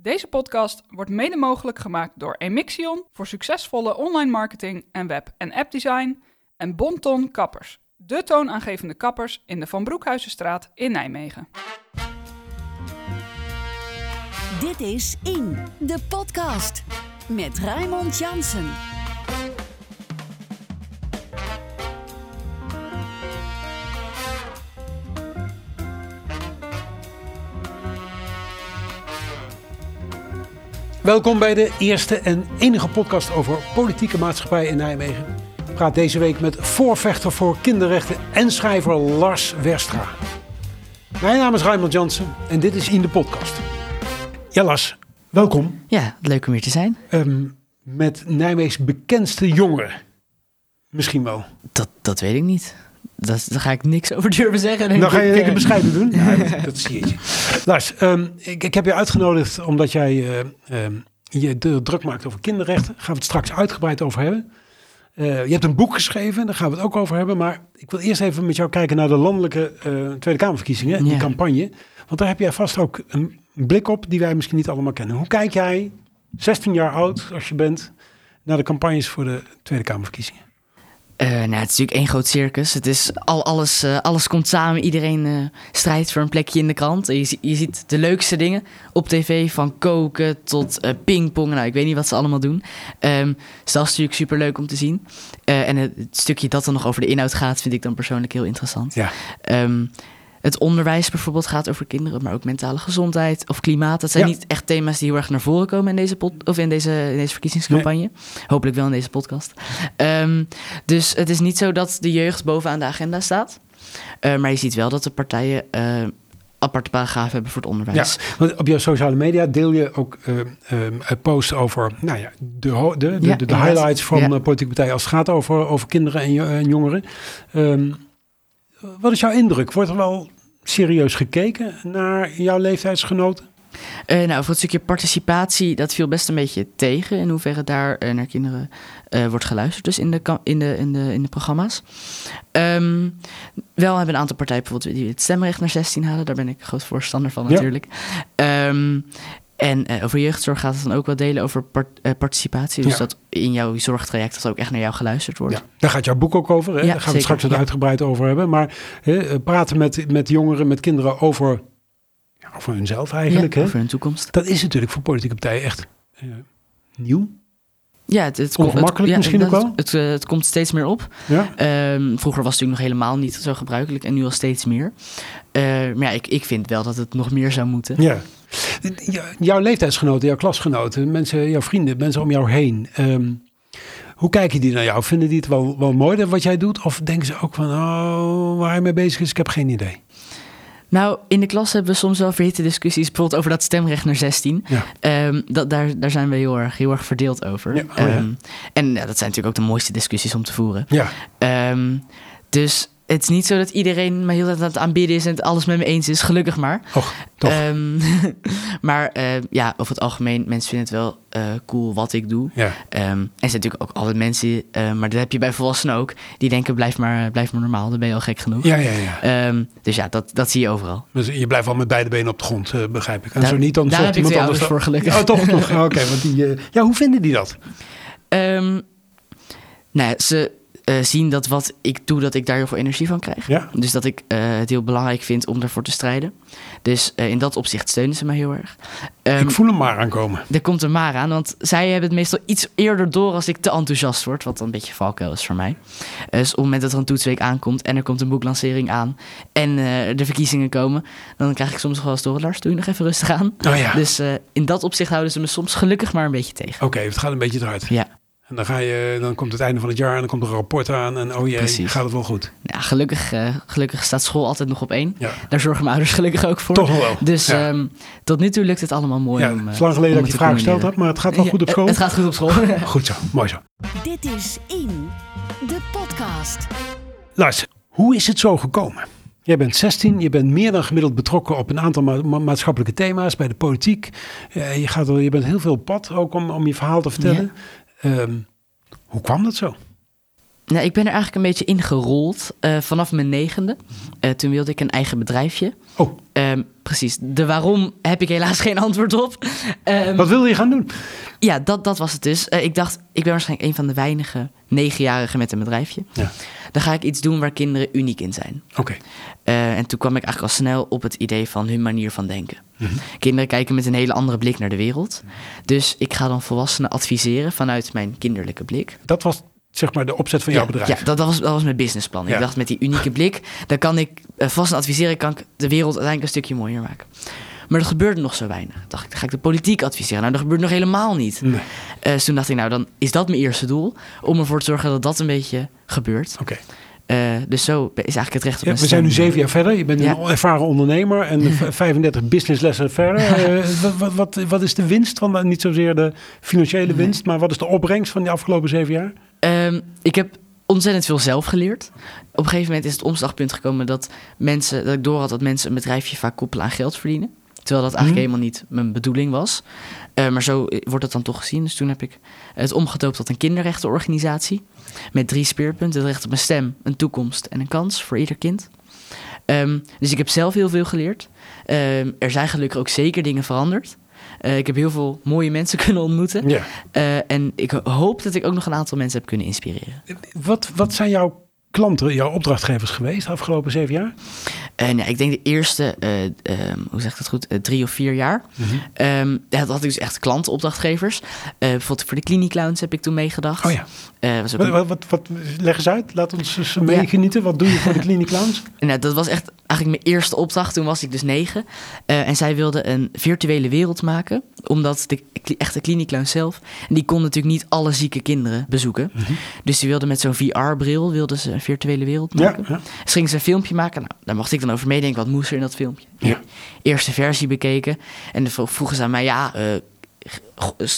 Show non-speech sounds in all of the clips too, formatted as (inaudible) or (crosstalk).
Deze podcast wordt mede mogelijk gemaakt door Emixion voor succesvolle online marketing en web- en appdesign en Bonton Kappers, de toonaangevende kappers in de Van Broekhuizenstraat in Nijmegen. Dit is In, de podcast. Met Raymond Jansen. Welkom bij de eerste en enige podcast over politieke maatschappij in Nijmegen. Ik praat deze week met voorvechter voor kinderrechten en schrijver Lars Werstra. Mijn naam is Raymond Jansen en dit is In de Podcast. Ja Lars, welkom. Ja, leuk om hier te zijn. Ehm, met Nijmeegs bekendste jongeren. Misschien wel. Dat, dat weet ik niet. Dat, daar ga ik niks over durven zeggen. Dan ga je lekker bescheiden doen. Ja, dat- zie je. Lars, ehm, ik, ik heb je uitgenodigd omdat jij eh, ehm, je de druk maakt over kinderrechten. Daar gaan we het straks uitgebreid over hebben. Eh, je hebt een boek geschreven, daar gaan we het ook over hebben. Maar ik wil eerst even met jou kijken naar de landelijke eh, Tweede Kamerverkiezingen, die Ja. campagne. Want daar heb jij vast ook een blik op die wij misschien niet allemaal kennen. Hoe kijk jij, 16 jaar oud als je bent, naar de campagnes voor de Tweede Kamerverkiezingen? Eh, nou, het is natuurlijk één groot circus. Het is al, alles, eh, alles komt samen. Iedereen eh, strijdt voor een plekje in de krant. Je, je ziet de leukste dingen op tv. Van koken tot pingpong. Nou, ik weet niet wat ze allemaal doen. Ehm dus dat is natuurlijk super leuk om te zien. En het, het stukje dat dan nog over de inhoud gaat, vind ik dan persoonlijk heel interessant. Ja. Ehm, het onderwijs bijvoorbeeld gaat over kinderen, maar ook mentale gezondheid of klimaat. Dat zijn Ja. niet echt thema's die heel erg naar voren komen in deze, pod, of in deze, in deze verkiezingscampagne. Hopelijk wel in deze podcast. Ehm, dus het is niet zo dat de jeugd bovenaan de agenda staat. Eh, maar je ziet wel dat de partijen eh, aparte paragrafen hebben voor het Ja, onderwijs. want op jouw sociale media deel je ook eh, ehm, een post over nou ja, de, de, de, Ja, de, highlights van politieke partijen als het gaat over, over kinderen en, jo- en jongeren. Ehm, wat is jouw indruk? Wordt er wel serieus gekeken naar jouw leeftijdsgenoten? Eh, nou, voor het stukje participatie, dat viel best een beetje tegen. In hoeverre daar eh, naar kinderen eh, wordt geluisterd, dus in de, in de, in de, in de programma's. Ehm, wel hebben een aantal partijen bijvoorbeeld die het stemrecht naar 16 halen. Daar ben ik groot voorstander van Ja. natuurlijk. Ehm, en eh, over jeugdzorg gaat het dan ook wel delen over part- eh, participatie. Dus Ja. dat in jouw zorgtraject dat ook echt naar jou geluisterd wordt. Ja, daar gaat jouw boek ook over. Hè? Ja, daar gaan we het straks wat uitgebreid over hebben. Maar hè, eh, praten met, met jongeren, met kinderen over, ja, over hunzelf eigenlijk. Hè? over hun toekomst. Dat is natuurlijk voor politieke partijen echt nieuw. Ja, het, het, komt- Ongemakkelijk ja, misschien ook wel? Het, het komt steeds meer op. Ja? Ehm, vroeger was het natuurlijk nog helemaal niet zo gebruikelijk en nu al steeds meer. Eh, maar ja, ik, ik vind wel dat het nog meer zou moeten. Ja. Jouw leeftijdsgenoten, jouw klasgenoten, mensen, jouw vrienden, mensen om jou heen. ehm, hoe kijken die naar jou? Vinden die het wel, wel mooi dat wat jij doet? Of denken ze ook van, oh, waar hij mee bezig is, ik heb geen idee. Nou, in de klas hebben we soms wel verhitte discussies, bijvoorbeeld over dat stemrecht naar 16. Ja. Ehm, dat, daar, daar zijn we heel erg, heel erg verdeeld over. Ja, oh ja. Ehm, en ja, dat zijn natuurlijk ook de mooiste discussies om te voeren. Ja, dus het is niet zo dat iedereen me heel aan het aanbidden is en het alles met me eens is, gelukkig maar. och, toch. Ehm, (laughs) maar eh, ja, over het algemeen, mensen vinden het wel eh, cool wat ik doe. ja. Ehm, en er zijn natuurlijk ook altijd mensen, eh, maar dat heb je bij volwassenen ook, die denken blijf maar, blijf maar normaal, dan ben je al gek genoeg. ja, ja, ja. Ehm, dus ja, dat, dat zie je overal. Dus je blijft wel met beide benen op de grond, begrijp ik. En Daar- zo niet, dan daar heb iemand anders voor, gelukkig. Ja, toch nog. (laughs) Oké, want die, ja, hoe vinden die dat? Ehm, nou ze eh, zien dat wat ik doe, dat ik daar heel veel energie van krijg. Ja? Dus dat ik eh, het heel belangrijk vind om ervoor te strijden. Dus eh, in dat opzicht steunen ze mij heel erg. Ehm, ik voel hem maar aankomen. Er komt een maar aan, want zij hebben het meestal iets eerder door als ik te enthousiast word, wat dan een beetje valkuil is voor mij. Dus op het moment dat er een toetsweek aankomt en er komt een boeklancering aan en de verkiezingen komen, dan krijg ik soms nog wel eens door, Lars, doe je nog even rustig aan. Oh ja, Dus in dat opzicht houden ze me soms gelukkig maar een beetje tegen. oké, het gaat een beetje eruit. Ja, En dan, ga je, dan komt het einde van het jaar en dan komt er een rapport aan. En oh jee, Precies. gaat het wel goed? ja gelukkig, eh, gelukkig staat school altijd nog op één. Ja, Daar zorgen mijn ouders gelukkig ook voor. toch wel. Dus Ja. ehm, tot nu toe lukt het allemaal mooi. Ja, om, het eh, is lang geleden dat ik te vraag gesteld heb, maar het gaat wel Ja, goed op school. Het gaat goed op school. (laughs) (laughs) Goed zo, mooi zo. Dit is In, de podcast. Lars, hoe is het zo gekomen? Jij bent 16, je bent meer dan gemiddeld betrokken op een aantal ma- ma- maatschappelijke thema's bij de politiek. Eh, je, gaat er, je bent heel veel pad ook om, om je verhaal te vertellen. Ehm, hoe kwam dat zo? Nou, ik ben er eigenlijk een beetje ingerold uh, vanaf mijn negende. Uh, toen wilde ik een eigen bedrijfje. Oh. Ehm, precies. De waarom heb ik helaas geen antwoord op. Ehm, Wat wilde je gaan doen? ja, dat, dat was het dus. Eh, ik dacht, ik ben waarschijnlijk een van de weinige negenjarigen met een bedrijfje. Ja. Dan ga ik iets doen waar kinderen uniek in zijn. Oké. Eh, en toen kwam ik eigenlijk al snel op het idee van hun manier van denken. Mhm. Kinderen kijken met een hele andere blik naar de wereld. Dus ik ga dan volwassenen adviseren vanuit mijn kinderlijke blik. Dat was zeg maar de opzet van jouw ja, bedrijf. Ja, dat, dat was, dat was mijn businessplan. Ja. Ik dacht met die unieke blik, dan kan ik uh, vast adviseren, kan ik de wereld uiteindelijk een stukje mooier maken. Maar dat gebeurde nog zo weinig. Dacht ik, dan ga ik de politiek adviseren. Nou, dat gebeurt nog helemaal niet. Nee. Eh, dus toen dacht ik, nou, dan is dat mijn eerste doel. Om ervoor te zorgen dat dat een beetje gebeurt. Oké. Eh, dus zo is eigenlijk het recht op Ja, we zijn nu zeven jaar verder. Je bent Ja. een ervaren ondernemer en v- 35 businesslessen verder. Eh, wat, wat, wat, wat is de winst van, de- niet zozeer de financiële winst, maar wat is de opbrengst van die afgelopen zeven jaar? Ehm, ik heb ontzettend veel zelf geleerd. Op een gegeven moment is het omslagpunt gekomen dat mensen, dat ik door had dat mensen een bedrijfje vaak koppelen aan geld verdienen. Terwijl dat eigenlijk Mhm. helemaal niet mijn bedoeling was. Eh, maar zo eh, wordt het dan toch gezien. Dus toen heb ik het omgedoopt tot een kinderrechtenorganisatie. Met drie speerpunten. Het recht op een stem, een toekomst en een kans voor ieder kind. Ehm, dus ik heb zelf heel veel geleerd. Ehm, er zijn gelukkig ook zeker dingen veranderd. Eh, ik heb heel veel mooie mensen (laughs) kunnen ontmoeten. Ja. En ik hoop dat ik ook nog een aantal mensen heb kunnen inspireren. Wat, wat zijn jouw klanten, jouw opdrachtgevers geweest de afgelopen zeven jaar? En ja, ik denk de eerste, eh, ehm, hoe zeg ik dat goed, Eh, drie of vier jaar. Ehm, ja, dat had ik dus echt klanten, opdrachtgevers. Eh, bijvoorbeeld voor de Cliniclowns heb ik toen meegedacht. Oh ja. Eh, was ook Wat, een- wat, wat, wat- leg eens uit. Laat ons eens meegenieten. Wat doe je voor de Clinic Clowns? (laughs) Nou, dat was echt eigenlijk mijn eerste opdracht. Toen was ik dus negen. Eh, en zij wilden een virtuele wereld maken. Omdat de echte klinieklown zelf... Die kon natuurlijk niet alle zieke kinderen bezoeken. Dus die wilden met zo'n VR-bril... wilden ze een virtuele wereld maken. ja. Dus ze een filmpje maken. Nou, daar mocht ik dan over meedenken. Wat moest er in dat filmpje? Ja. Eerste versie bekeken. En dan vro- vroegen ze aan mij... Ja, eh,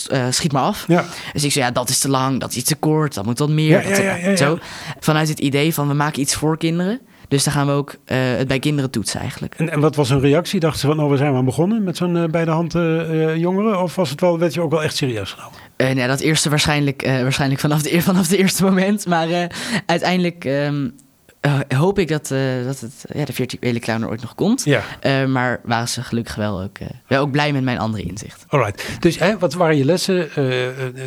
eh, schiet maar af. Ja. Dus ik zei, ja, dat is te lang, dat is iets te kort, dat moet wat meer. Dat-. Zo. Vanuit het idee van, we maken iets voor kinderen. Dus dan gaan we ook eh, het bij kinderen toetsen eigenlijk. En, en wat was hun reactie? Dachten ze van, oh, we zijn maar begonnen met zo'n eh, bij de hand eh, jongeren? Of was het wel, werd je ook wel echt serieus genomen? En ja, dat eerste waarschijnlijk, waarschijnlijk vanaf, de, (laughs) vanaf het eerste moment. Maar uiteindelijk ehm, eh, hoop ik dat, eh, dat het, ja, de virtuele clown er ooit nog komt. Ja. Eh, maar waren ze gelukkig wel ook, wel ook blij met mijn andere inzicht. Alright. Dus hè, wat waren je lessen?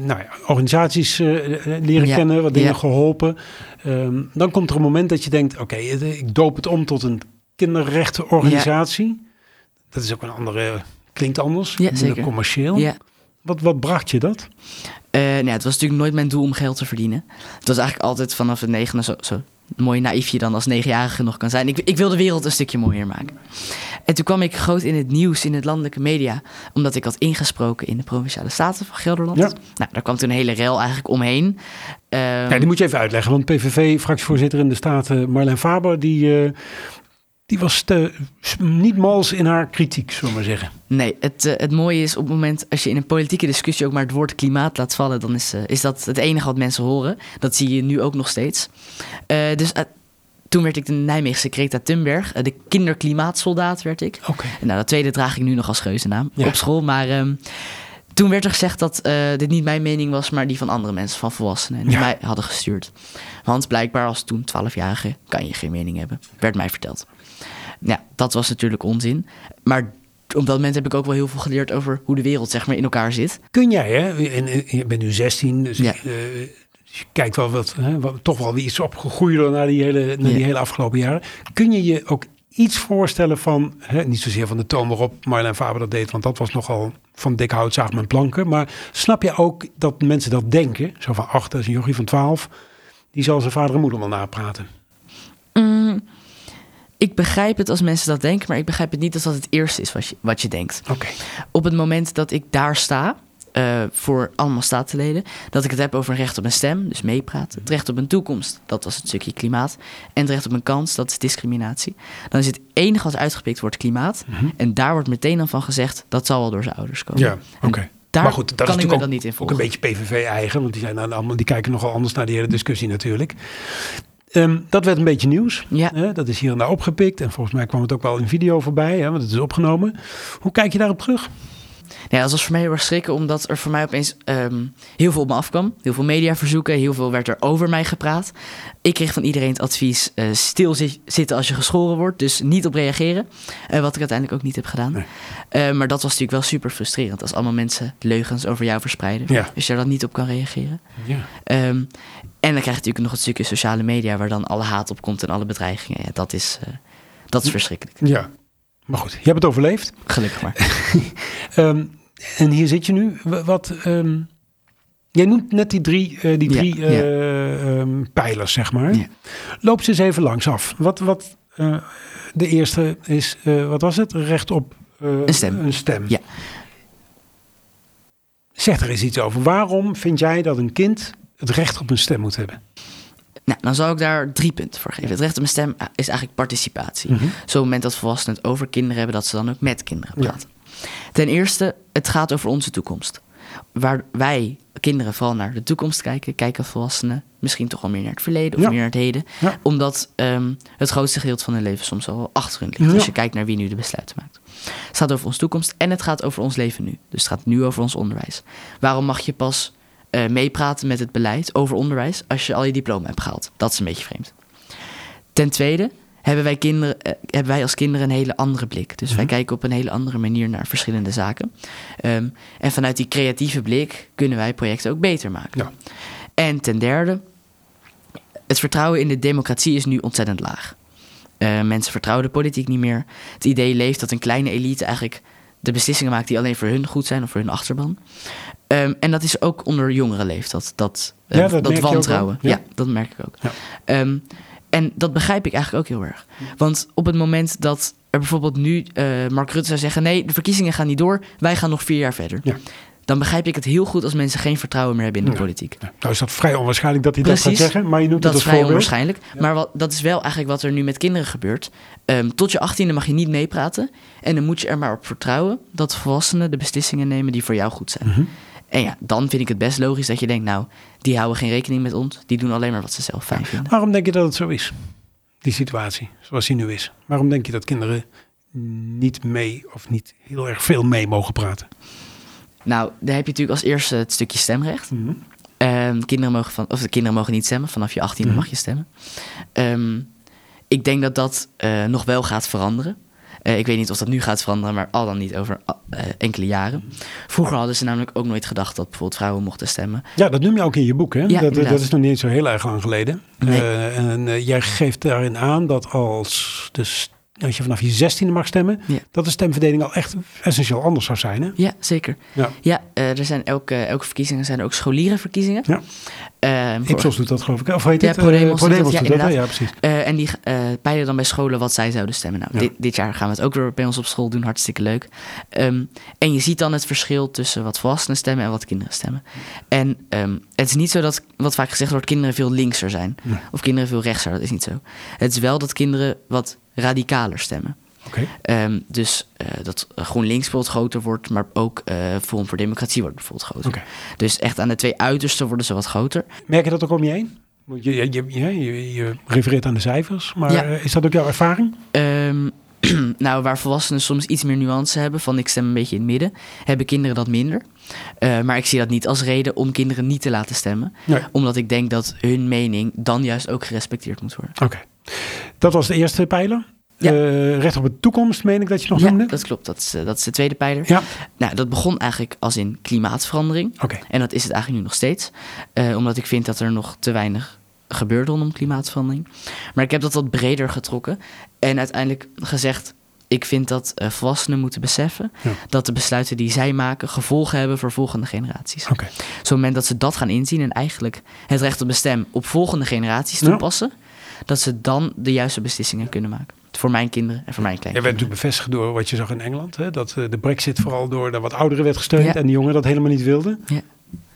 Nou ja, organisaties leren Ja, kennen, wat dingen geholpen. Ehm, dan komt er een moment dat je denkt, oké, ik doop het om tot een kinderrechtenorganisatie. Dat is ook een andere, klinkt anders, Ja, zeker. commercieel. Ja. Wat, wat bracht je dat? Eh, nou, ja, het was natuurlijk nooit mijn doel om geld te verdienen. Het was eigenlijk altijd vanaf het negende, zo, zo mooi naïef je dan als negenjarige nog kan zijn. Ik, ik wil de wereld een stukje mooier maken. En toen kwam ik groot in het nieuws, in het landelijke media, omdat ik had ingesproken in de Provinciale Staten van Gelderland. Ja. Nou, daar kwam toen een hele rel eigenlijk omheen. Ehm, ja, die moet je even uitleggen, want PVV-fractievoorzitter in de Staten Marlijn Faber, die, eh, die was te, niet mals in haar kritiek, zullen we maar zeggen. Nee, het, eh, het mooie is op het moment als je in een politieke discussie ook maar het woord klimaat laat vallen, dan is, eh, is dat het enige wat mensen horen. Dat zie je nu ook nog steeds. Eh, dus toen werd ik de Nijmeegse Greta Thunberg, de kinderklimaatsoldaat werd ik. Oké. Nou, dat tweede draag ik nu nog als geuzennaam Ja. op school. Maar ehm, toen werd er gezegd dat eh, dit niet mijn mening was, maar die van andere mensen, van volwassenen. Die Ja. mij hadden gestuurd. Want blijkbaar als toen 12-jarige kan je geen mening hebben. Werd mij verteld. Ja, dat was natuurlijk onzin. Maar op dat moment heb ik ook wel heel veel geleerd over hoe de wereld zeg maar in elkaar zit. Kun jij, hè? En, je bent nu 16, dus Ja. eh, dus je kijkt wel wat, hè, wat, toch wel weer iets opgegroeid na die hele, na die Ja. hele afgelopen jaren. Kun je je ook iets voorstellen van, hè, niet zozeer van de toon waarop Marlijn Faber dat deed, want dat was nogal van dik hout zaag met planken. Maar snap je ook dat mensen dat denken? Zo van, ach, dat is een jochie van 12, die zal zijn vader en moeder wel napraten. Mm, ik begrijp het als mensen dat denken, maar ik begrijp het niet als dat het eerste is wat je, wat je denkt. Oké. op het moment dat ik daar sta, eh, voor allemaal statenleden, dat ik het heb over een recht op een stem, dus meepraten. Het recht op een toekomst, dat was het stukje klimaat. En het recht op een kans, dat is discriminatie. Dan is het enige wat uitgepikt wordt klimaat. En daar wordt meteen dan van gezegd, dat zal wel door zijn ouders komen. Ja, oké. Daar Maar goed, dat kan is ik me dan niet in Ook volgen. een beetje PVV-eigen, want die, zijn dan allemaal, die kijken nogal anders naar die hele discussie natuurlijk. Ehm, dat werd een beetje nieuws. Ja. Hè? Dat is hier en daar opgepikt. En volgens mij kwam het ook wel in video voorbij, hè? want het is opgenomen. Hoe kijk je daarop terug? Ja, dat was voor mij heel erg schrikken, omdat er voor mij opeens ehm, heel veel op me afkwam. Heel veel mediaverzoeken, heel veel werd er over mij gepraat. Ik kreeg van iedereen het advies uh, stil zitten als je geschoren wordt, dus niet op reageren. Uh, wat ik uiteindelijk ook niet heb gedaan. Nee. Uh, maar dat was natuurlijk wel super frustrerend als allemaal mensen leugens over jou verspreiden. Ja. Dus je er dan niet op kan reageren. Ja. Um, en dan krijg je natuurlijk nog het stukje sociale media waar dan alle haat op komt en alle bedreigingen. Ja, dat is, dat is verschrikkelijk. Ja, maar goed, je hebt het overleefd. Gelukkig maar. um, (laughs) en hier zit je nu. Wat, um, jij noemt net die drie, uh, die drie ja, uh, um, pijlers, zeg maar. Ja. Loop ze eens even langs af. Wat, wat uh, de eerste is, wat was het? Recht op een stem. Een stem. Ja. Zeg er eens iets over. Waarom vind jij dat een kind het recht op een stem moet hebben? Nou, dan zal ik daar drie punten voor geven. Het recht op een stem is eigenlijk participatie. Mm -hmm. Zo op het moment dat volwassenen het over kinderen hebben, dat ze dan ook met kinderen praten. Ja. Ten eerste, het gaat over onze toekomst. Waar wij kinderen vooral naar de toekomst kijken, kijken volwassenen misschien toch wel meer naar het verleden of ja. meer naar het heden. Ja. Omdat um, het grootste gedeelte van hun leven soms al achter hun ligt. Als je kijkt naar wie nu de besluiten maakt. Het gaat over onze toekomst en het gaat over ons leven nu. Dus het gaat nu over ons onderwijs. Waarom mag je pas uh, meepraten met het beleid over onderwijs als je al je diploma hebt gehaald? Dat is een beetje vreemd. Ten tweede hebben wij, kinderen, uh, hebben wij als kinderen een hele andere blik. Dus wij kijken op een hele andere manier naar verschillende zaken. Um, en vanuit die creatieve blik kunnen wij projecten ook beter maken. Ja. En ten derde, het vertrouwen in de democratie is nu ontzettend laag. Uh, mensen vertrouwen de politiek niet meer. Het idee leeft dat een kleine elite eigenlijk de beslissingen maakt die alleen voor hun goed zijn of voor hun achterban. Um, en dat is ook onder jongeren leeft dat, dat, ja, dat, dat wantrouwen. Ja. ja. dat merk ik ook. Ja. Um, en dat begrijp ik eigenlijk ook heel erg. Want op het moment dat er bijvoorbeeld nu uh, Mark Rutte zou zeggen: nee, de verkiezingen gaan niet door, wij gaan nog vier jaar verder. Dan begrijp ik het heel goed als mensen geen vertrouwen meer hebben in de politiek. Nou is dat vrij onwaarschijnlijk dat hij Precies. dat gaat zeggen, maar je noemt Dat het is als vrij voorbeeld. onwaarschijnlijk. Maar wat, dat is wel eigenlijk wat er nu met kinderen gebeurt. Um, tot je achttiende mag je niet meepraten. En dan moet je er maar op vertrouwen dat volwassenen de beslissingen nemen die voor jou goed zijn. Mhm. En ja, dan vind ik het best logisch dat je denkt, nou, die houden geen rekening met ons. Die doen alleen maar wat ze zelf fijn vinden. Waarom denk je dat het zo is? Die situatie, zoals die nu is. Waarom denk je dat kinderen niet mee of niet heel erg veel mee mogen praten? Nou, daar heb je natuurlijk als eerste het stukje stemrecht. Mhm. Um, kinderen, mogen van, of de kinderen mogen niet stemmen. Vanaf je 18e Mhm. mag je stemmen. Um, ik denk dat dat uh, nog wel gaat veranderen. Uh, ik weet niet of dat nu gaat veranderen, maar al dan niet over uh, enkele jaren. Vroeger hadden ze namelijk ook nooit gedacht dat bijvoorbeeld vrouwen mochten stemmen. Ja, dat noem je ook in je boek, hè? Ja, dat, dat is nog niet zo heel erg lang geleden. Nee. Uh, en jij geeft daarin aan dat als, dus, als je vanaf je zestiende mag stemmen, Ja. dat de stemverdeling al echt essentieel anders zou zijn, hè? Ja, zeker. Ja. Ja, er zijn elke, elke verkiezingen zijn er ook scholierenverkiezingen. Ja. Um, Ipsos doet dat geloof ik. Of heet Ja, het? Prodemos doet Prodemos dat, doet ja, dat, precies. Uh, en die uh, peilen dan bij scholen wat zij zouden stemmen. Nou, Ja. dit, dit jaar gaan we het ook weer bij ons op school doen. Hartstikke leuk. Um, en je ziet dan het verschil tussen wat volwassenen stemmen en wat kinderen stemmen. En um, het is niet zo dat, wat vaak gezegd wordt, kinderen veel linkser zijn. Of kinderen veel rechtser. Dat is niet zo. Het is wel dat kinderen wat radicaler stemmen. Um, dus uh, dat GroenLinks bijvoorbeeld groter wordt, maar ook uh, Forum voor Democratie wordt bijvoorbeeld groter. Dus echt aan de twee uitersten worden ze wat groter. Merk je dat ook om je heen? Je, je, je, je, refereert aan de cijfers, maar Ja. uh, is dat ook jouw ervaring? Um, (clears throat) nou, waar volwassenen soms iets meer nuance hebben, van ik stem een beetje in het midden, hebben kinderen dat minder. Uh, maar ik zie dat niet als reden om kinderen niet te laten stemmen. Nee. Omdat ik denk dat hun mening dan juist ook gerespecteerd moet worden. Oké. Dat was de eerste pijler. Ja. Uh, recht op de toekomst, meen ik dat je nog ja, noemde. dat klopt. Dat is, uh, dat is de tweede pijler. Ja. Nou, dat begon eigenlijk als in klimaatverandering. Oké. En dat is het eigenlijk nu nog steeds. Uh, omdat ik vind dat er nog te weinig gebeurt rondom klimaatverandering. Maar ik heb dat wat breder getrokken. En uiteindelijk gezegd, ik vind dat uh, volwassenen moeten beseffen Ja. dat de besluiten die zij maken gevolgen hebben voor volgende generaties. Oké. Op het moment dat ze dat gaan inzien en eigenlijk het recht op bestem op volgende generaties Ja. toepassen, dat ze dan de juiste beslissingen kunnen maken. Voor mijn kinderen en voor mijn Je kleinkinderen. werd natuurlijk bevestigd door wat je zag in Engeland. Hè? Dat uh, de brexit vooral door de wat ouderen werd gesteund Ja. en die jongeren dat helemaal niet wilden. Ja.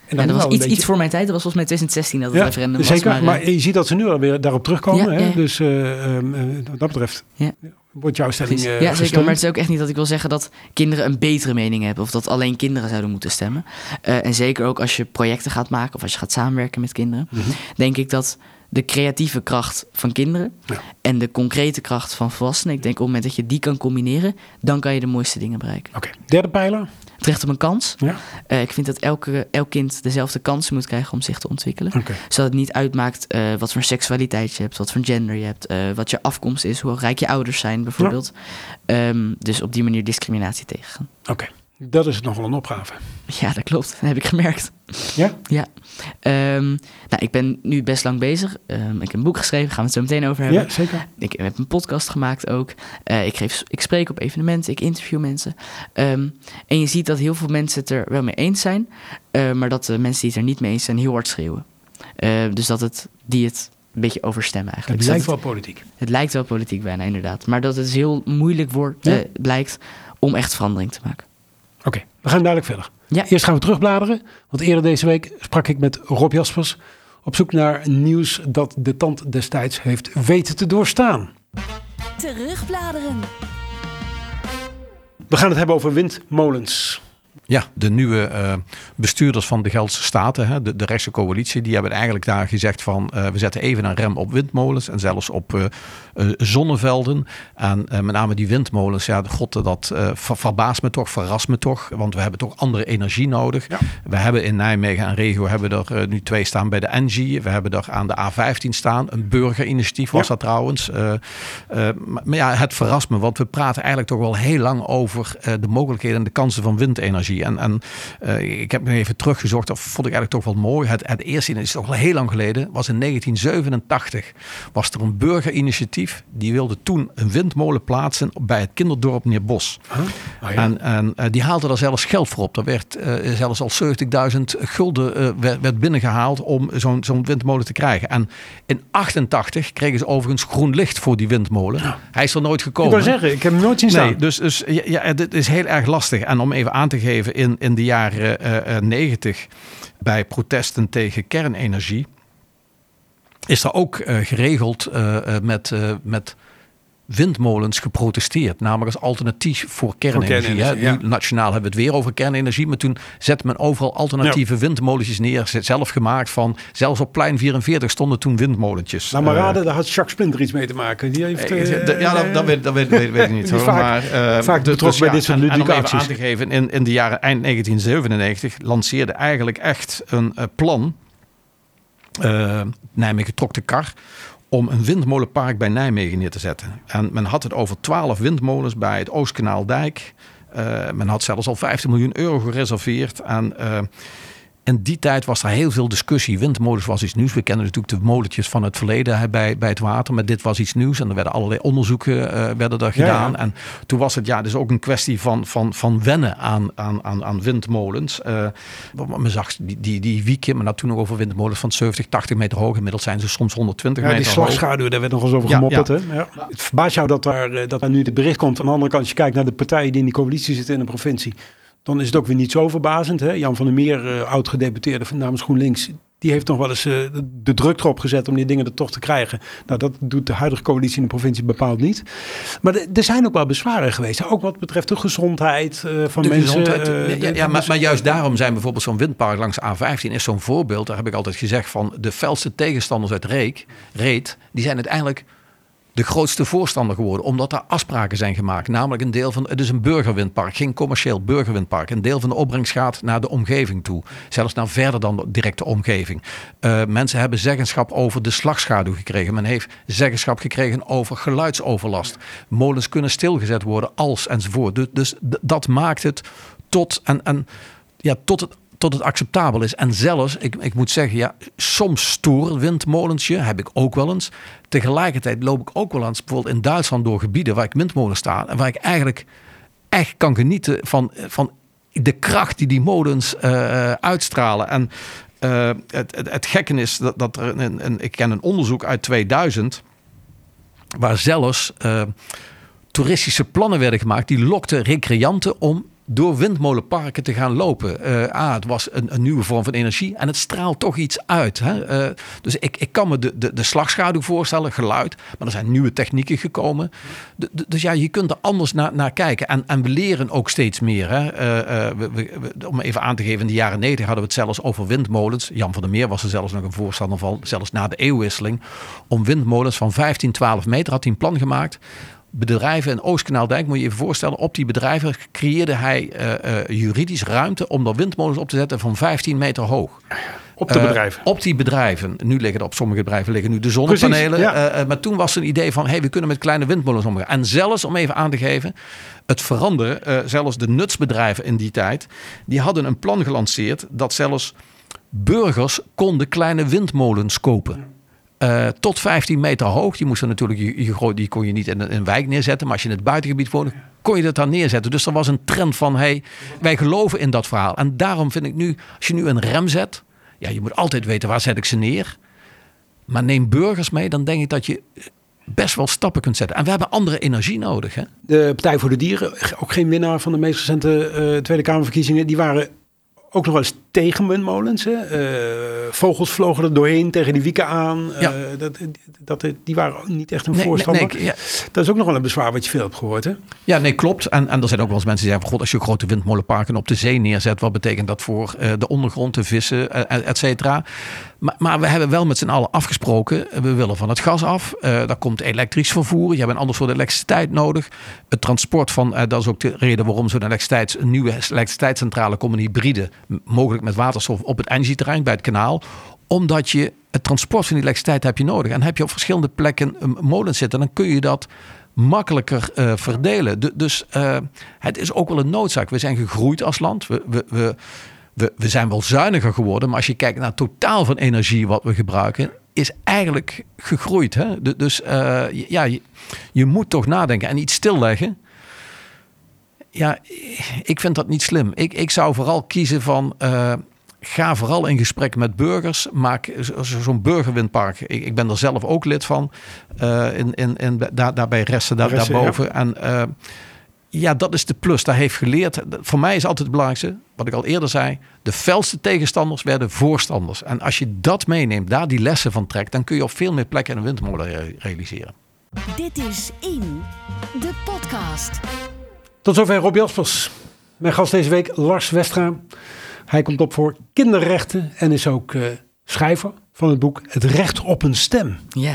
En Ja, dat was iets, beetje- iets voor mijn tijd. Dat was volgens mij 2016 dat het Ja, referendum was. zeker. Maar, eh, je ziet dat ze nu alweer daarop terugkomen. Ja, hè? Dus uh, um, uh, wat dat betreft Ja. wordt jouw stelling ja, zeker. gesteund. Maar het is ook echt niet dat ik wil zeggen dat kinderen een betere mening hebben. Of dat alleen kinderen zouden moeten stemmen. En zeker ook als je projecten gaat maken of als je gaat samenwerken met kinderen. Mhm. Denk ik dat de creatieve kracht van kinderen Ja. en de concrete kracht van volwassenen. Ik denk op het moment dat je die kan combineren, dan kan je de mooiste dingen bereiken. Oké, derde pijler. het recht op een kans. Ja. Eh, ik vind dat elke, elk kind dezelfde kansen moet krijgen om zich te ontwikkelen. Zodat het niet uitmaakt eh, wat voor seksualiteit je hebt, wat voor gender je hebt, eh, wat je afkomst is, hoe rijk je ouders zijn bijvoorbeeld. Ehm, dus op die manier discriminatie tegengaan. Oké. Dat is nogal een opgave. Ja, dat klopt. Dat heb ik gemerkt. Ja? Ja. Ehm, nou, ik ben nu best lang bezig. Ehm, ik heb een boek geschreven, gaan we het zo meteen over hebben. Ja, zeker. Ik heb een podcast gemaakt ook. Eh, ik, geef, ik spreek op evenementen, ik interview mensen. Ehm, en je ziet dat heel veel mensen het er wel mee eens zijn, eh, maar dat de mensen die het er niet mee eens zijn heel hard schreeuwen. Dus dat het, die het een beetje overstemmen eigenlijk. Het Dus lijkt wel politiek. het, lijkt wel politiek bijna, inderdaad. Maar dat het heel moeilijk wordt, Ja. eh, blijkt om echt verandering te maken. Oké, we gaan dadelijk verder. Ja. Eerst gaan we terugbladeren, want eerder deze week sprak ik met Rob Jaspers op zoek naar nieuws dat de tand destijds heeft weten te doorstaan. Terugbladeren. We gaan het hebben over windmolens. Ja, de nieuwe eh, bestuurders van de Geldse Staten, hè, de, de rechtse coalitie, die hebben eigenlijk daar gezegd van eh, we zetten even een rem op windmolens en zelfs op eh, zonnevelden. En met name die windmolens, ja, god, dat ver- verbaast me toch, verrast me toch, want we hebben toch andere energie nodig. Ja. We hebben in Nijmegen en regio hebben er nu twee staan bij de Engie. We hebben er aan de A15 staan, een burgerinitiatief was Ja. dat trouwens. Maar, ja, het verrast me, want we praten eigenlijk toch wel heel lang over de mogelijkheden en de kansen van windenergie. En, en eh, ik heb nog even teruggezocht, dat vond ik eigenlijk toch wel mooi. Het, het eerste is toch al heel lang geleden, was in 1987. Was er een burgerinitiatief, die wilde toen een windmolen plaatsen bij het kinderdorp Neerbos. Huh? Oh ja. En, en eh, die haalde daar zelfs geld voor op. Er werd eh, zelfs al 70.000 gulden werd, werd binnengehaald om zo'n zo'n windmolen te krijgen. En in 88 kregen ze overigens groen licht voor die windmolen. Hij is er nooit ik gekomen. wil zeggen, ik heb hem nooit zien staan. Nee, dus, dus ja, ja, dit is heel erg lastig. En om even aan te geven, in, in de jaren eh, eh, 90 bij protesten tegen kernenergie is er ook eh, geregeld met, met windmolens geprotesteerd. Namelijk als alternatief voor kernenergie. kernenergie, hè. ja. Nu, nationaal hebben we het weer over kernenergie. Maar toen zette men overal alternatieve windmolentjes neer. Zelf gemaakt van, zelfs op plein 44 stonden toen windmolentjes. Laat maar Eh, raden, daar had Jacques Splinter iets mee te maken. Die heeft, eh, eh, ja, dat, dat, weet, dat weet, weet, weet ik niet. (laughs) hoor. vaak- maar, vaak dus- betrokken bij ja, dit soort en- en om ludieke even acties. aan te geven, in, in de jaren eind 1997 lanceerde eigenlijk echt een eh, plan. Nijmegen trok de kar om een windmolenpark bij Nijmegen neer te zetten. En men had het over 12 windmolens bij het Oostkanaaldijk. Eh, men had zelfs al 15 miljoen euro gereserveerd. En in die tijd was er heel veel discussie. Windmolens was iets nieuws. We kennen natuurlijk de molentjes van het verleden hè, bij, bij het water. Maar dit was iets nieuws. En er werden allerlei onderzoeken eh, werden er gedaan. ja. En toen was het ja, dus ook een kwestie van, van, van wennen aan, aan, aan, aan windmolens. Eh, want men zag die, die, die wieken, maar dat toen nog over windmolens van 70, 80 meter hoog. Inmiddels zijn ze soms 120 Ja, die meter hoog. slagschaduw, daar werd nog eens over Ja, gemopperd. ja. Hè? Ja. Het verbaast jou dat daar, eh, dat daar nu het bericht komt. Aan de andere kant, als je kijkt naar de partijen die in die coalitie zitten in de provincie. Dan is het ook weer niet zo verbazend. Hè? Jan van der Meer, eh, oud-gedeputeerde van namens GroenLinks. Die heeft nog wel eens eh, de druk erop gezet om die dingen er toch te krijgen. Nou, dat doet de huidige coalitie in de provincie bepaald niet. Maar er zijn ook wel bezwaren geweest. Ook wat betreft de gezondheid van De mensen. gezondheid, ja, de- ja, maar, juist daarom zijn bijvoorbeeld zo'n windpark langs de A15 is zo'n voorbeeld. Daar heb ik altijd gezegd van de felste tegenstanders uit Reek, Reet, die zijn uiteindelijk de grootste voorstander geworden. Omdat daar afspraken zijn gemaakt. Namelijk een deel van, het is een burgerwindpark, geen commercieel burgerwindpark. Een deel van de opbrengst gaat naar de omgeving toe. Zelfs naar verder dan de directe omgeving. Eh, mensen hebben zeggenschap over de slagschaduw gekregen. Men heeft zeggenschap gekregen over geluidsoverlast. Molens kunnen stilgezet worden als enzovoort. Dus, dus dat maakt het tot, en, en, ja, tot het tot het acceptabel is. En zelfs, ik, ik moet zeggen, ja, soms stoer windmolensje heb ik ook wel eens. Tegelijkertijd loop ik ook wel eens, bijvoorbeeld in Duitsland, door gebieden waar ik windmolens staan. En waar ik eigenlijk echt kan genieten van, van de kracht die die molens eh, uitstralen. En eh, het, het, het is dat, dat er een, een, ik ken een onderzoek uit 2000, waar zelfs eh, toeristische plannen werden gemaakt. Die lokten recreanten om door windmolenparken te gaan lopen. Ah, het was een, een nieuwe vorm van energie en het straalt toch iets uit. Hè? Eh, dus ik, ik kan me de, de, de slagschaduw voorstellen, geluid. Maar er zijn nieuwe technieken gekomen. Dus ja, je kunt er anders naar, naar kijken. En, en we leren ook steeds meer. Hè? Eh, we- om even aan te geven, in de jaren 90 hadden we het zelfs over windmolens. Jan van der Meer was er zelfs nog een voorstander van, zelfs na de eeuwwisseling. Om windmolens van 15, 12 meter had hij een plan gemaakt bedrijven in Oostkanaaldijk, moet je je even voorstellen, op die bedrijven creëerde hij eh, eh, juridisch ruimte om daar windmolens op te zetten van 15 meter hoog. Op de Eh, bedrijven. op die bedrijven. Nu liggen er op sommige bedrijven liggen nu de zonnepanelen. Precies, ja. Maar toen was er een idee van, hey, we kunnen met kleine windmolens omgaan. En zelfs, om even aan te geven, het veranderen. zelfs de nutsbedrijven in die tijd, die hadden een plan gelanceerd dat zelfs burgers konden kleine windmolens kopen. Eh, tot 15 meter hoog. Die moesten natuurlijk, je, die kon je niet in een, wijk neerzetten. Maar als je in het buitengebied woonde, kon je dat daar neerzetten. Dus er was een trend van, hey, wij geloven in dat verhaal. En daarom vind ik nu, als je nu een rem zet. Ja, je moet altijd weten, waar zet ik ze neer? Maar neem burgers mee, dan denk ik dat je best wel stappen kunt zetten. En we hebben andere energie nodig. Hè? De Partij voor de Dieren, ook geen winnaar van de meest recente eh, Tweede Kamerverkiezingen, die waren ook nog wel eens tegen windmolens. Hè? Eh, vogels vlogen er doorheen tegen die wieken aan. Ja. Eh, dat, dat, die waren niet echt een Nee, nee, voorstander. nee, ja. Dat is ook nog wel een bezwaar wat je veel hebt gehoord. Hè? Ja, nee, klopt. En, en er zijn ook wel eens mensen die zeggen: God, als je grote windmolenparken op de zee neerzet, wat betekent dat voor eh, de ondergrond, de vissen, et cetera. Maar, we hebben wel met z'n allen afgesproken: eh, we willen van het gas af. Eh daar komt elektrisch vervoer. Je hebt een ander soort elektriciteit nodig. Het transport van, eh, dat is ook de reden waarom zo'n elektriciteits, een nieuwe elektriciteitscentrale komt, een hybride, mogelijk met waterstof op het energieterrein bij het kanaal omdat je het transport van die elektriciteit heb je nodig. En heb je op verschillende plekken een molen zitten, dan kun je dat makkelijker verdelen. Du- dus het is ook wel een noodzaak. We zijn gegroeid als land. We, we, we, we zijn wel zuiniger geworden. Maar als je kijkt naar het totaal van energie wat we gebruiken, is eigenlijk gegroeid. Hè? Du- Dus eh, ja, je, je moet toch nadenken en iets stilleggen. Ja, ik vind dat niet slim. Ik, ik zou vooral kiezen van. eh, ga vooral in gesprek met burgers. Maak zo- zo- zo'n burgerwindpark. Ik, ik ben er zelf ook lid van. eh, in, in, in, daar, daar bij Ressen, daar, Ressen, daarboven. En ja, dat is de plus. Daar heeft geleerd. Voor mij is altijd het belangrijkste, wat ik al eerder zei. De felste tegenstanders werden voorstanders. En als je dat meeneemt, daar die lessen van trekt, dan kun je op veel meer plekken een windmolen re- realiseren. Dit is In, de podcast. Tot zover Rob Jaspers. Mijn gast deze week, Lars Westra. Hij komt op voor kinderrechten en is ook eh, schrijver van het boek Het Recht op een Stem. Ja.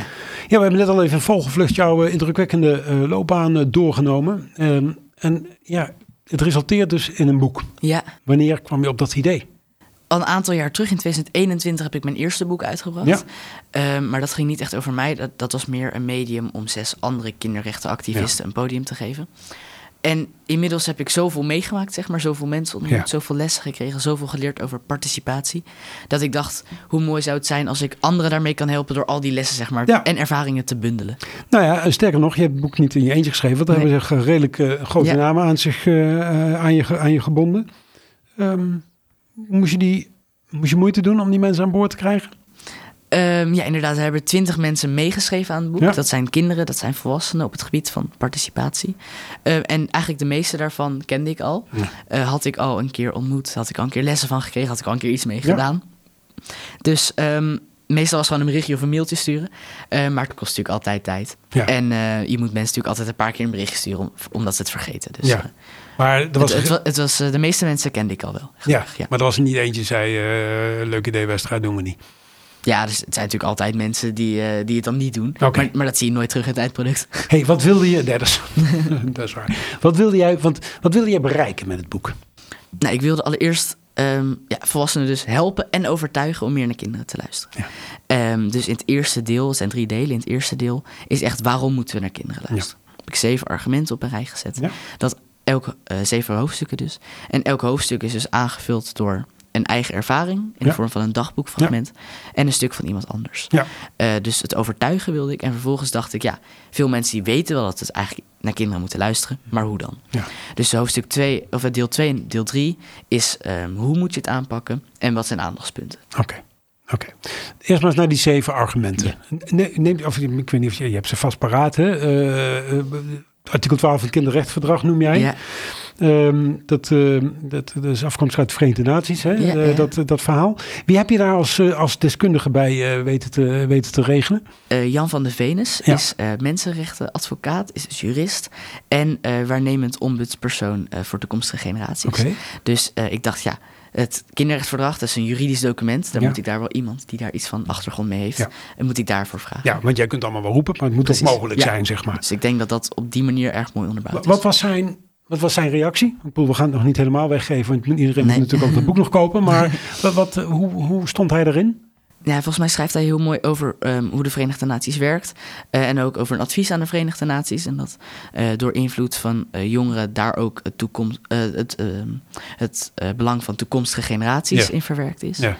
Ja, we hebben net al even in vogelvlucht jouw eh, indrukwekkende eh, loopbaan eh, doorgenomen. Ehm, en ja, het resulteert dus in een boek. ja. Wanneer kwam je op dat idee? Al een aantal jaar terug, in 2021, heb ik mijn eerste boek uitgebracht. Ja. Ehm, maar dat ging niet echt over mij. Dat, dat was meer een medium om zes andere kinderrechtenactivisten een podium te geven. En inmiddels heb ik zoveel meegemaakt, zeg maar. Zoveel mensen ontmoet, Ja. zoveel lessen gekregen, zoveel geleerd over participatie. Dat ik dacht, hoe mooi zou het zijn als ik anderen daarmee kan helpen door al die lessen, zeg maar, Ja. en ervaringen te bundelen. Nou ja, en sterker nog, je hebt het boek niet in je eentje geschreven. Want daar Nee. hebben ze redelijk eh, grote Ja. namen aan, zich, eh, eh, aan, je, aan je gebonden. Ehm, moest, je die, moest je moeite doen om die mensen aan boord te krijgen? Ehm, ja, inderdaad, er hebben twintig mensen meegeschreven aan het boek. Ja. Dat zijn kinderen, dat zijn volwassenen op het gebied van participatie. Ehm, en eigenlijk de meeste daarvan kende ik al. Ja. Eh, had ik al een keer ontmoet, had ik al een keer lessen van gekregen, had ik al een keer iets mee Ja. gedaan. Dus ehm, meestal was het gewoon een berichtje of een mailtje sturen. Maar het kost natuurlijk altijd tijd. En eh, je moet mensen natuurlijk altijd een paar keer een berichtje sturen, om, omdat ze het vergeten. Dus Ja. eh, Maar er was, het, het, wa- het was, de meeste mensen kende ik al wel. ja, gelukkig, ja. maar er was er niet eentje die zei, leuk idee wedstrijd doen we niet. Ja, dus het zijn natuurlijk altijd mensen die, eh, die het dan niet doen. Maar, maar dat zie je nooit terug in het eindproduct. (laughs) hey, wat wilde je... Nee, dat, is, (laughs) (laughs) dat is waar. Wat wilde jij, want, wat wilde jij bereiken met het boek? Nou, ik wilde allereerst ehm, ja, volwassenen dus helpen en overtuigen om meer naar kinderen te luisteren. Ja. Ehm, dus in het eerste deel, het zijn drie delen. In het eerste deel is echt waarom moeten we naar kinderen luisteren. Heb ik zeven argumenten op een rij gezet. Ja. Dat elke eh, zeven hoofdstukken dus. En elk hoofdstuk is dus aangevuld door een eigen ervaring in Ja. de vorm van een dagboekfragment en een stuk van iemand anders. Ja. Eh, dus het overtuigen wilde ik. En vervolgens dacht ik, ja, veel mensen die weten wel dat het eigenlijk naar kinderen moeten luisteren, maar hoe dan? Ja. Dus hoofdstuk 2, of deel 2 en deel 3 is ehm, hoe moet je het aanpakken en wat zijn aandachtspunten? Oké. Oké. Eerst maar eens naar die zeven argumenten. Ne- Neem, of, ik weet niet of je, je hebt ze vast paraat. Hè? Eh, eh, artikel 12 van het kinderrechtenverdrag noem jij. Ja, Ehm, dat, ehm, dat, dat is afkomstig uit de Verenigde Naties, hè? Ja, Eh, ja. Dat, dat verhaal. Wie heb je daar als, eh, als deskundige bij eh, weten, te, weten te regelen? Jan van de Venus Ja. is mensenrechtenadvocaat, is jurist en waarnemend ombudspersoon voor toekomstige generaties. Oké. Dus ik dacht, ja, het kinderrechtsverdrag, dat is een juridisch document. Dan Ja. moet ik daar wel iemand die daar iets van achtergrond mee heeft. Ja. En moet ik daarvoor vragen. Ja, want jij kunt allemaal wel roepen, maar het moet Precies. ook mogelijk Ja. zijn, zeg maar. Dus ik denk dat dat op die manier erg mooi onderbouwd Wat is. was zijn, wat was zijn reactie? Ik bedoel, we gaan het nog niet helemaal weggeven, want iedereen Nee. moet natuurlijk ook het boek nog kopen. Maar (laughs) wat, wat, hoe, hoe stond hij erin? Ja, volgens mij schrijft hij heel mooi over ehm, hoe de Verenigde Naties werkt. eh, en ook over een advies aan de Verenigde Naties. En dat eh, door invloed van eh, jongeren daar ook het, toekomst, het, ehm, het belang van toekomstige generaties Ja. in verwerkt is. Ja.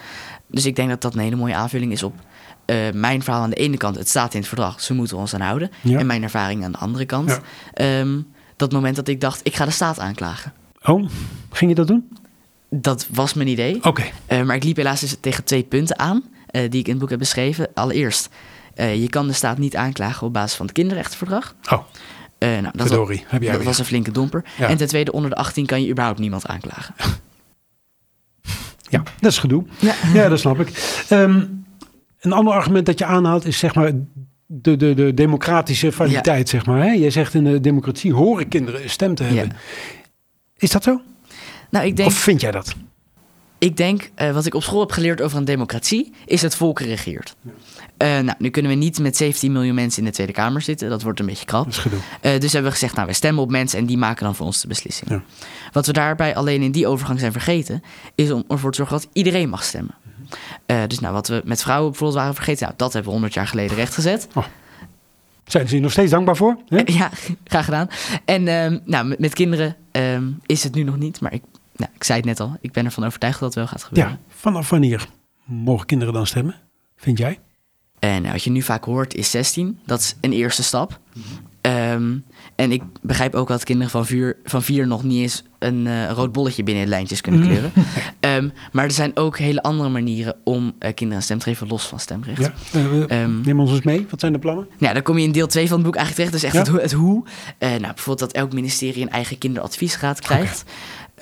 Dus ik denk dat dat een hele mooie aanvulling is op mijn verhaal aan de ene kant. Het staat in het verdrag, ze moeten ons aan houden. Ja. En mijn ervaring aan de andere kant. Ehm, dat moment dat ik dacht, ik ga de staat aanklagen. Oh, ging je dat doen? Dat was mijn idee. Oké, maar ik liep helaas dus tegen twee punten aan, die ik in het boek heb beschreven. Allereerst, eh, je kan de staat niet aanklagen op basis van het kinderrechtenverdrag. oh, Eh, nou, dat, verdorie, heb jij dat was een flinke domper. Ja. En ten tweede, onder de 18 kan je überhaupt niemand aanklagen. (laughs) Ja, dat is gedoe. Ja. (laughs) Ja, dat snap ik. Ehm, een ander argument dat je aanhaalt is zeg maar de, de, de democratische validiteit, zeg maar. Hè? Jij zegt in de democratie horen kinderen een stem te hebben. Ja. Is dat zo? Nou, ik denk, Of vind jij dat? Ik denk eh, wat ik op school heb geleerd over een democratie, is het volk regeert. Eh, nou, nu kunnen we niet met 17 miljoen mensen in de Tweede Kamer zitten. Dat wordt een beetje krap. Dat. Eh, dus hebben we gezegd, nou, we stemmen op mensen en die maken dan voor ons de beslissing. Ja. Wat we daarbij alleen in die overgang zijn vergeten, is om ervoor te zorgen dat iedereen mag stemmen. Eh, dus nou, wat we met vrouwen bijvoorbeeld waren vergeten, nou, dat hebben we 100 jaar geleden rechtgezet. Zijn ze hier nog steeds dankbaar voor? Hè? (laughs) Ja, graag gedaan. En ehm, nou, met, met kinderen ehm, is het nu nog niet, maar ik, nou, ik zei het net al, ik ben ervan overtuigd dat het wel gaat gebeuren. Ja, vanaf wanneer mogen kinderen dan stemmen? Vind jij? En wat je nu vaak hoort is 16. Dat is een eerste stap. Ehm, en ik begrijp ook dat kinderen van vier, van vier nog niet eens een eh, rood bolletje binnen de lijntjes kunnen kleuren. (laughs) Ehm, maar er zijn ook hele andere manieren om eh, kinderen een stem te geven, los van stemrecht. Ja. Ehm, neem ons eens mee. Wat zijn de plannen? Nou, dan kom je in deel 2 van het boek eigenlijk terecht. Dus echt Ja. het, hoe- het hoe. Nou, bijvoorbeeld dat elk ministerie een eigen kinderadviesraad krijgt.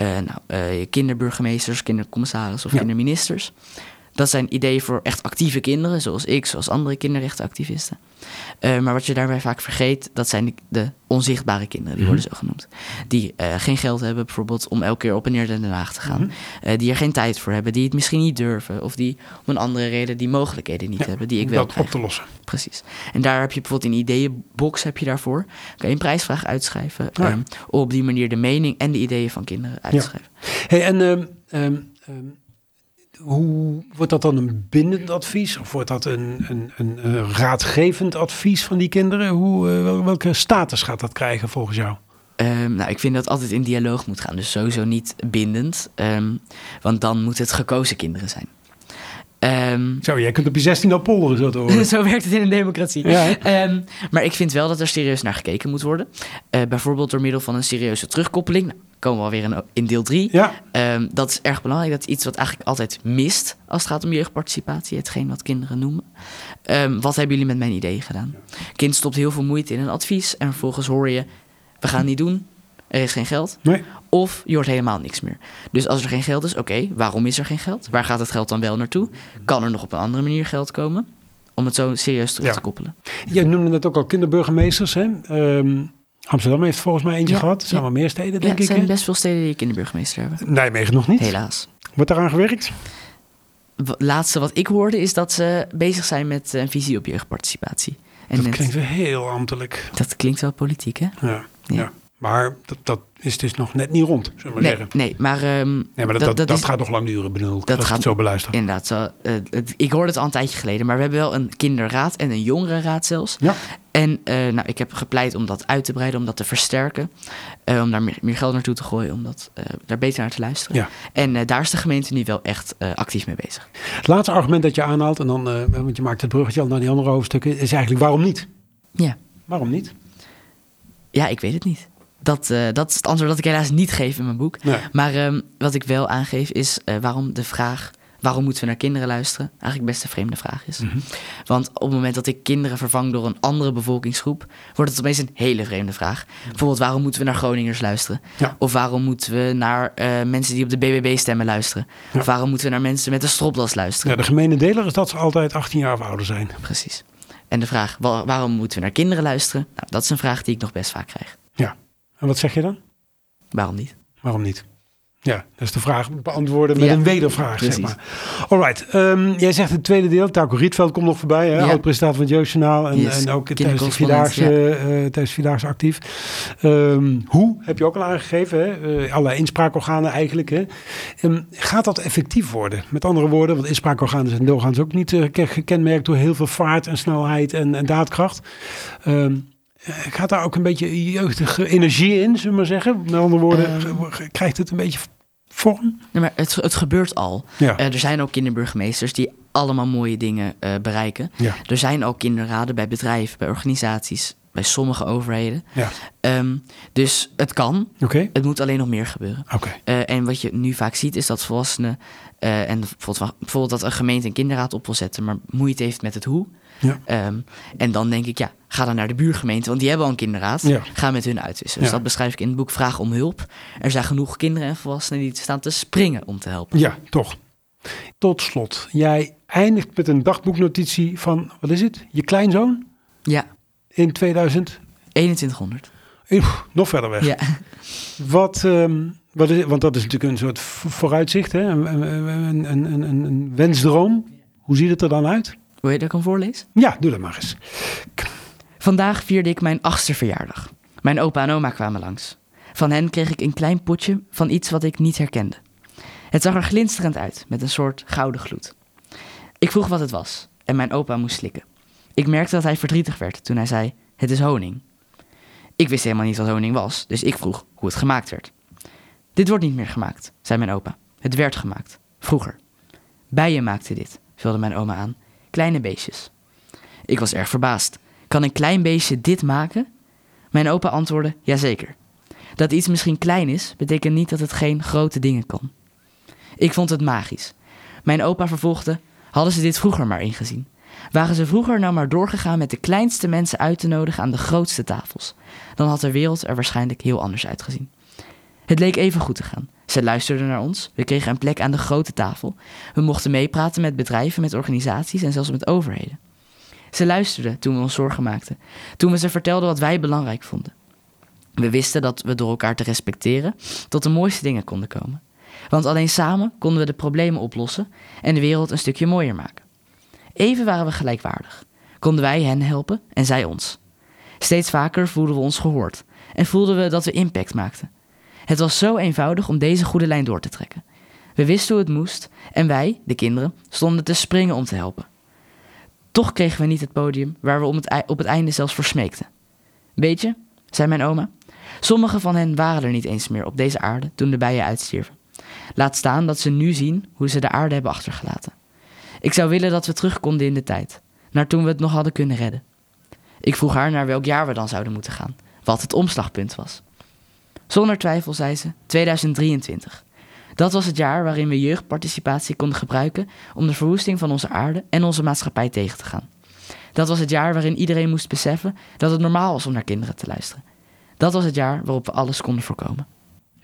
Nou, eh, kinderburgemeesters, kindercommissarissen of kinderministers. Dat zijn ideeën voor echt actieve kinderen, zoals ik, zoals andere kinderrechtenactivisten. Eh, maar wat je daarbij vaak vergeet, dat zijn de, de onzichtbare kinderen, die Mhm. worden zo genoemd. Die eh, geen geld hebben bijvoorbeeld om elke keer op en neer naar Den Haag te gaan. Mhm. Eh, die er geen tijd voor hebben, die het misschien niet durven. Of die om een andere reden die mogelijkheden niet Ja, hebben, die ik wel dat krijg. op te lossen. Precies. En daar heb je bijvoorbeeld een ideeënbox heb je daarvoor. Kan je een prijsvraag uitschrijven. Ja. ehm, op die manier de mening en de ideeën van kinderen uit te Ja. schrijven. Hey, en ehm, ehm, hoe wordt dat dan een bindend advies? Of wordt dat een, een, een, raadgevend advies van die kinderen? Hoe, eh, wel- welke status gaat dat krijgen volgens jou? Ehm, nou, ik vind dat altijd in dialoog moet gaan. Dus sowieso niet bindend. ehm, want dan moeten het gekozen kinderen zijn. Ehm, Zo, jij kunt op je 16 al polderen, zo te horen. (laughs) Zo werkt het in een democratie. Ja? Ehm, maar ik vind wel dat er serieus naar gekeken moet worden. Eh, bijvoorbeeld door middel van een serieuze terugkoppeling. Nou, komen we alweer in, in deel 3. Ja, Ehm, dat is erg belangrijk. Dat is iets wat eigenlijk altijd mist als het gaat om jeugdparticipatie. Hetgeen wat kinderen noemen. Wat hebben jullie met mijn ideeën gedaan? Kind stopt heel veel moeite in een advies. En vervolgens hoor je, we gaan het niet doen. Er is geen geld. nee. Of je hoort helemaal niks meer. Dus als er geen geld is, oké, waarom is er geen geld? Waar gaat het geld dan wel naartoe? Kan er nog op een andere manier geld komen? Om het zo serieus terug Ja. te koppelen. Jij noemde net ook al kinderburgemeesters. Hè? Ehm, Amsterdam heeft volgens mij eentje Ja, gehad. Er zijn ja. wel meer steden, Ja, denk er ik. zijn hè? best veel steden die kinderburgemeester hebben. Nijmegen nog niet. Helaas. Wordt daaraan gewerkt? Het laatste wat ik hoorde is dat ze bezig zijn met een visie op jeugdparticipatie. En dat net- klinkt wel heel ambtelijk. dat klinkt wel politiek, hè? Ja, ja. Maar dat, dat is dus nog net niet rond, zullen we Nee, zeggen. nee maar, ehm, Nee, maar dat, dat, dat, is gaat nog lang duren, bedoel ik. dat gaat- zo beluister. inderdaad zo. eh, het- ik hoorde het al een tijdje geleden, maar we hebben wel een kinderraad en een jongerenraad zelfs. Ja. En eh, nou, ik heb gepleit om dat uit te breiden, om dat te versterken. eh, om daar meer, meer geld naartoe te gooien, om dat, daar beter naar te luisteren. Ja. En daar is de gemeente nu wel echt actief mee bezig. Het laatste argument dat je aanhaalt, en dan, want je maakt het bruggetje al naar die andere hoofdstukken, is eigenlijk waarom niet? Ja, Waarom niet? ja ik weet het niet. Dat, eh, dat is het antwoord dat ik helaas niet geef in mijn boek. Nee. Maar ehm, wat ik wel aangeef is eh, waarom de vraag... waarom moeten we naar kinderen luisteren? Eigenlijk best een vreemde vraag is. Mhm. Want op het moment dat ik kinderen vervang door een andere bevolkingsgroep... wordt het opeens een hele vreemde vraag. Bijvoorbeeld waarom moeten we naar Groningers luisteren? Ja. Of waarom moeten we naar eh, mensen die op de BBB stemmen luisteren? Ja. Of waarom moeten we naar mensen met een stropdas luisteren? Ja, de gemene deler is dat ze altijd 18 jaar of ouder zijn. Precies. En de vraag wa- waarom moeten we naar kinderen luisteren? Nou, dat is een vraag die ik nog best vaak krijg. Ja. En wat zeg je dan? Waarom niet? Waarom niet? Ja, dus de vraag beantwoorden met Ja, een wedervraag, zeg precies. maar. Alright, ehm, jij zegt het tweede deel, Tauke Rietveld komt nog voorbij, hè? Ja. oud-presentator van het Jeugdjournaal en, Yes, en ook tijdens de Vierdaagse, tijdens de Vierdaagse actief. Ehm, hoe, heb je ook al aangegeven, hè? Eh, allerlei inspraakorganen eigenlijk. Hè? Ehm, gaat dat effectief worden? Met andere woorden, want inspraakorganen zijn doorgaans ook niet eh, ken- gekenmerkt door heel veel vaart en snelheid en, en daadkracht. Gaat daar ook een beetje jeugdige energie in, zullen we maar zeggen? Met andere woorden, Ehm. krijgt het een beetje vorm? Nee, maar het, het gebeurt al. Ja. Eh, er zijn ook kinderburgemeesters die allemaal mooie dingen eh, bereiken. Ja. Er zijn ook kinderraden bij bedrijven, bij organisaties, bij sommige overheden. Ja. Ehm, dus het kan. Het moet alleen nog meer gebeuren. oké. Eh, en wat je nu vaak ziet is dat volwassenen... eh, en bijvoorbeeld, bijvoorbeeld dat een gemeente een kinderraad op wil zetten... maar moeite heeft met het hoe. Ja. Ehm, en dan denk ik, ja, ga dan naar de buurgemeente... want die hebben al een kinderraad. Ja. Ga met hun uitwisselen. Dus dat beschrijf ik in het boek Vraag om hulp. Er zijn genoeg kinderen en volwassenen die staan te springen om te helpen. Ja, toch. Tot slot, jij eindigt met een dagboeknotitie van, wat is het? Je kleinzoon Ja, in 2000? 2100. Oeh, nog verder weg. Ja. Wat, ehm, wat is, want dat is natuurlijk een soort vo- vooruitzicht, hè? Een, een, een, een, een, een wensdroom. Hoe ziet het er dan uit? Wil je dat ik hem voorlees? Ja, doe dat maar eens. Vandaag vierde ik mijn achtste verjaardag. Mijn opa en oma kwamen langs. Van hen kreeg ik een klein potje van iets wat ik niet herkende. Het zag er glinsterend uit, met een soort gouden gloed. Ik vroeg wat het was en mijn opa moest slikken. Ik merkte dat hij verdrietig werd toen hij zei: Het is honing. Ik wist helemaal niet wat honing was, dus ik vroeg hoe het gemaakt werd. Dit wordt niet meer gemaakt, zei mijn opa. Het werd gemaakt, vroeger. Bijen maakten dit, vulde mijn oma aan. Kleine beestjes. Ik was erg verbaasd. Kan een klein beestje dit maken? Mijn opa antwoordde: Jazeker. Dat iets misschien klein is, betekent niet dat het geen grote dingen kan. Ik vond het magisch. Mijn opa vervolgde: Hadden ze dit vroeger maar ingezien? Waren ze vroeger nou maar doorgegaan met de kleinste mensen uit te nodigen aan de grootste tafels? Dan had de wereld er waarschijnlijk heel anders uitgezien. Het leek even goed te gaan. Ze luisterden naar ons. We kregen een plek aan de grote tafel. We mochten meepraten met bedrijven, met organisaties en zelfs met overheden. Ze luisterden toen we ons zorgen maakten. Toen we ze vertelden wat wij belangrijk vonden. We wisten dat we door elkaar te respecteren tot de mooiste dingen konden komen. Want alleen samen konden we de problemen oplossen en de wereld een stukje mooier maken. Even waren we gelijkwaardig. Konden wij hen helpen en zij ons. Steeds vaker voelden we ons gehoord en voelden we dat we impact maakten. Het was zo eenvoudig om deze goede lijn door te trekken. We wisten hoe het moest en wij, de kinderen, stonden te springen om te helpen. Toch kregen we niet het podium waar we op het einde zelfs voor smeekten. Weet je, zei mijn oma, sommige van hen waren er niet eens meer op deze aarde toen de bijen uitstierven. Laat staan dat ze nu zien hoe ze de aarde hebben achtergelaten. Ik zou willen dat we terug konden in de tijd, naar toen we het nog hadden kunnen redden. Ik vroeg haar naar welk jaar we dan zouden moeten gaan, wat het omslagpunt was. Zonder twijfel, zei ze, 2023. Dat was het jaar waarin we jeugdparticipatie konden gebruiken om de verwoesting van onze aarde en onze maatschappij tegen te gaan. Dat was het jaar waarin iedereen moest beseffen dat het normaal was om naar kinderen te luisteren. Dat was het jaar waarop we alles konden voorkomen.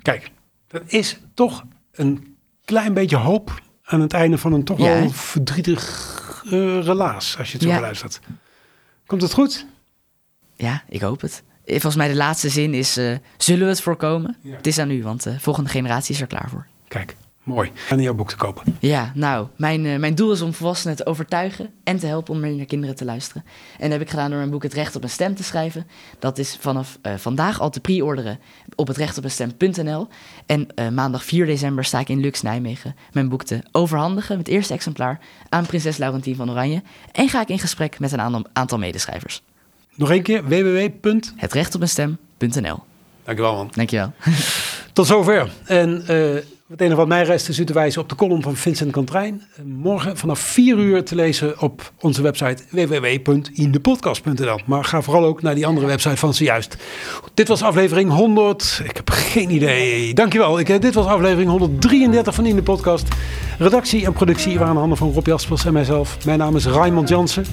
Kijk, dat is toch een klein beetje hoop aan het einde van een toch wel verdrietig eh, relaas, als je het zo Ja. beluistert. Komt het goed? Ja, ik hoop het. Eh, Volgens mij de laatste zin is, eh, zullen we het voorkomen? Ja. Het is aan u, want de volgende generatie is er klaar voor. Kijk, mooi. En jouw boek te kopen. Ja, nou, mijn, eh, mijn doel is om volwassenen te overtuigen en te helpen om meer naar kinderen te luisteren. En dat heb ik gedaan door mijn boek Het Recht op een Stem te schrijven. Dat is vanaf eh, vandaag al te pre-orderen op het rechtopenstem.nl. En eh, maandag 4 december sta ik in Lux Nijmegen mijn boek te overhandigen, het eerste exemplaar, aan prinses Laurentien van Oranje. En ga ik in gesprek met een aantal, medeschrijvers. Nog een keer, www. Het rechtopenstem.nl. Dankjewel man. Dankjewel. Tot zover. En het enige wat mij rest is u te wijzen op de column van Vincent Kantrijn. Eh, Morgen vanaf 4 uur te lezen op onze website www.indepodcast.nl. Maar ga vooral ook naar die andere website van zojuist. Dit was aflevering 100. Ik heb geen idee. Dankjewel. Ik, eh, dit was aflevering 133 van In de Podcast. Redactie en productie waren handen van Rob Jaspers en mijzelf. Mijn naam is Raymond Jansen.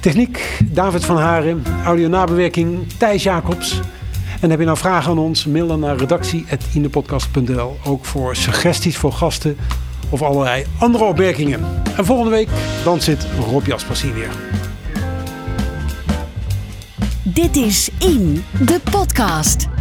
Techniek David van Haren. Audio nabewerking Thijs Jacobs. En heb je nou vragen aan ons, mail dan naar redactie.indepodcast.nl. Ook voor suggesties voor gasten of allerlei andere opmerkingen. En volgende week, dan zit Rob Jaspers hier weer. Dit is In, de podcast.